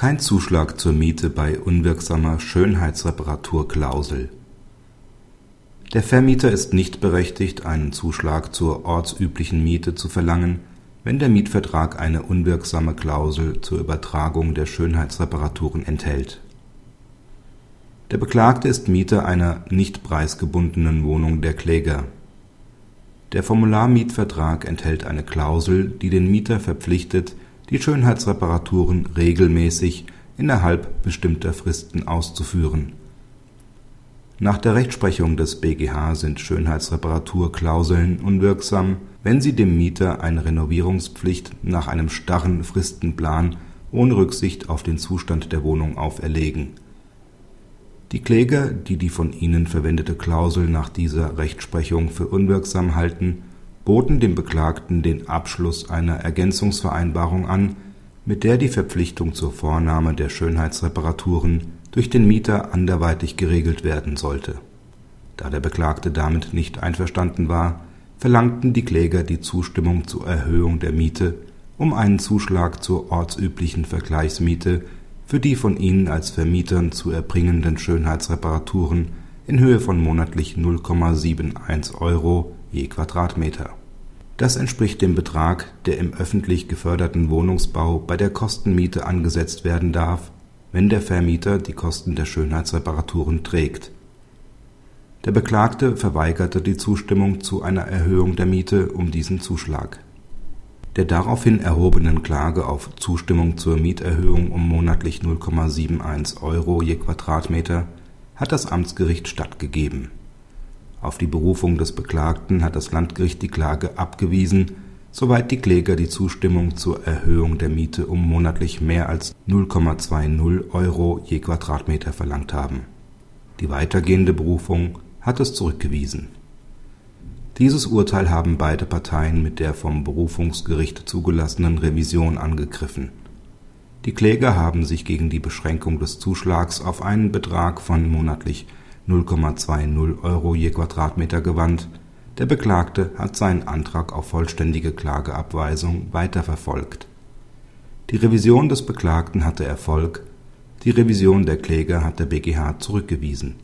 Kein Zuschlag zur Miete bei unwirksamer Schönheitsreparaturklausel. Der Vermieter ist nicht berechtigt, einen Zuschlag zur ortsüblichen Miete zu verlangen, wenn der Mietvertrag eine unwirksame Klausel zur Übertragung der Schönheitsreparaturen enthält. Der Beklagte ist Mieter einer nicht preisgebundenen Wohnung der Kläger. Der Formularmietvertrag enthält eine Klausel, die den Mieter verpflichtet die Schönheitsreparaturen regelmäßig innerhalb bestimmter Fristen auszuführen. Nach der Rechtsprechung des BGH sind Schönheitsreparaturklauseln unwirksam, wenn sie dem Mieter eine Renovierungspflicht nach einem starren Fristenplan ohne Rücksicht auf den Zustand der Wohnung auferlegen. Die Kläger, die die von ihnen verwendete Klausel nach dieser Rechtsprechung für unwirksam halten boten dem Beklagten den Abschluss einer Ergänzungsvereinbarung an, mit der die Verpflichtung zur Vornahme der Schönheitsreparaturen durch den Mieter anderweitig geregelt werden sollte. Da der Beklagte damit nicht einverstanden war, verlangten die Kläger die Zustimmung zur Erhöhung der Miete um einen Zuschlag zur ortsüblichen Vergleichsmiete für die von ihnen als Vermietern zu erbringenden Schönheitsreparaturen in Höhe von monatlich 0,71 Euro je Quadratmeter. Das entspricht dem Betrag, der im öffentlich geförderten Wohnungsbau bei der Kostenmiete angesetzt werden darf, wenn der Vermieter die Kosten der Schönheitsreparaturen trägt. Der Beklagte verweigerte die Zustimmung zu einer Erhöhung der Miete um diesen Zuschlag. Der daraufhin erhobenen Klage auf Zustimmung zur Mieterhöhung um monatlich 0,71 Euro je Quadratmeter hat das Amtsgericht stattgegeben auf die Berufung des Beklagten hat das Landgericht die Klage abgewiesen, soweit die Kläger die Zustimmung zur Erhöhung der Miete um monatlich mehr als 0,20 Euro je Quadratmeter verlangt haben. Die weitergehende Berufung hat es zurückgewiesen. Dieses Urteil haben beide Parteien mit der vom Berufungsgericht zugelassenen Revision angegriffen. Die Kläger haben sich gegen die Beschränkung des Zuschlags auf einen Betrag von monatlich 0,20 Euro je Quadratmeter gewandt, der Beklagte hat seinen Antrag auf vollständige Klageabweisung weiterverfolgt. Die Revision des Beklagten hatte Erfolg, die Revision der Kläger hat der BGH zurückgewiesen